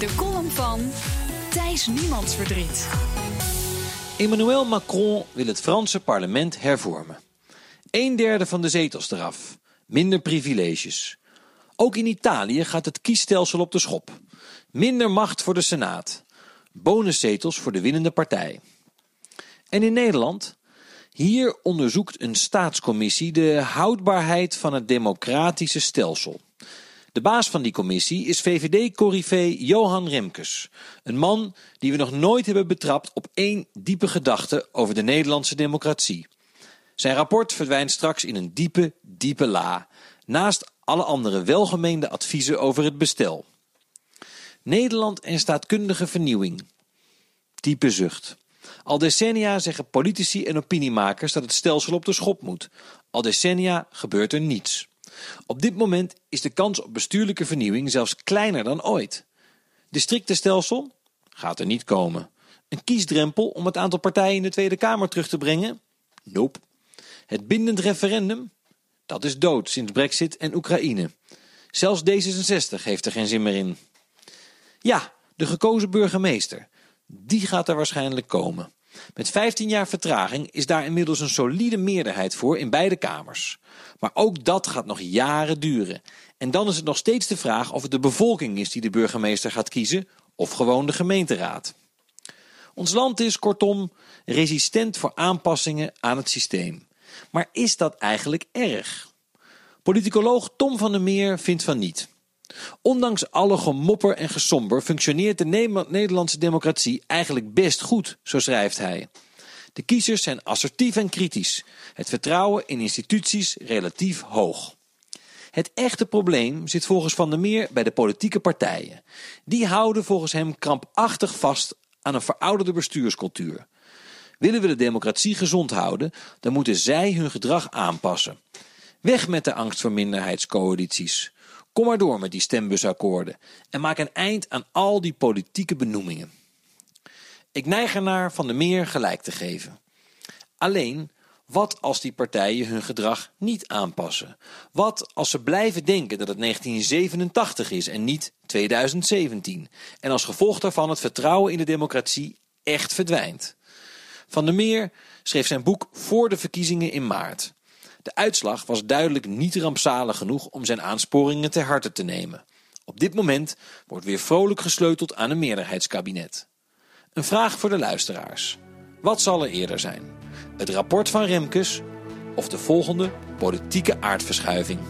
De column van Thijs Niemandsverdriet. Emmanuel Macron wil het Franse parlement hervormen. Een derde van de zetels eraf. Minder privileges. Ook in Italië gaat het kiesstelsel op de schop. Minder macht voor de Senaat. Bonuszetels voor de winnende partij. En in Nederland? Hier onderzoekt een staatscommissie de houdbaarheid van het democratische stelsel. De baas van die commissie is VVD-corrivé Johan Remkes. Een man die we nog nooit hebben betrapt op één diepe gedachte over de Nederlandse democratie. Zijn rapport verdwijnt straks in een diepe, diepe la, naast alle andere welgemeende adviezen over het bestel. Nederland en staatkundige vernieuwing. Diepe zucht. Al decennia zeggen politici en opiniemakers dat het stelsel op de schop moet. Al decennia gebeurt er niets. Op dit moment is de kans op bestuurlijke vernieuwing zelfs kleiner dan ooit. Districtenstelsel gaat er niet komen. Een kiesdrempel om het aantal partijen in de Tweede Kamer terug te brengen? Nope. Het bindend referendum? Dat is dood sinds Brexit en Oekraïne. Zelfs D66 heeft er geen zin meer in. Ja, de gekozen burgemeester. Die gaat er waarschijnlijk komen. Met 15 jaar vertraging is daar inmiddels een solide meerderheid voor in beide kamers. Maar ook dat gaat nog jaren duren. En dan is het nog steeds de vraag of het de bevolking is die de burgemeester gaat kiezen of gewoon de gemeenteraad. Ons land is kortom resistent voor aanpassingen aan het systeem. Maar is dat eigenlijk erg? Politicoloog Tom van der Meer vindt van niet. Ondanks alle gemopper en gesomber functioneert de Nederlandse democratie eigenlijk best goed, zo schrijft hij. De kiezers zijn assertief en kritisch. Het vertrouwen in instituties relatief hoog. Het echte probleem zit volgens Van der Meer bij de politieke partijen. Die houden volgens hem krampachtig vast aan een verouderde bestuurscultuur. Willen we de democratie gezond houden, dan moeten zij hun gedrag aanpassen. Weg met de angst voor minderheidscoalities. Kom maar door met die stembusakkoorden en maak een eind aan al die politieke benoemingen. Ik neig ernaar Van de Meer gelijk te geven. Alleen, wat als die partijen hun gedrag niet aanpassen? Wat als ze blijven denken dat het 1987 is en niet 2017? En als gevolg daarvan het vertrouwen in de democratie echt verdwijnt? Van der Meer schreef zijn boek voor de verkiezingen in maart. De uitslag was duidelijk niet rampzalig genoeg om zijn aansporingen ter harte te nemen. Op dit moment wordt weer vrolijk gesleuteld aan een meerderheidskabinet. Een vraag voor de luisteraars. Wat zal er eerder zijn? Het rapport van Remkes of de volgende politieke aardverschuiving?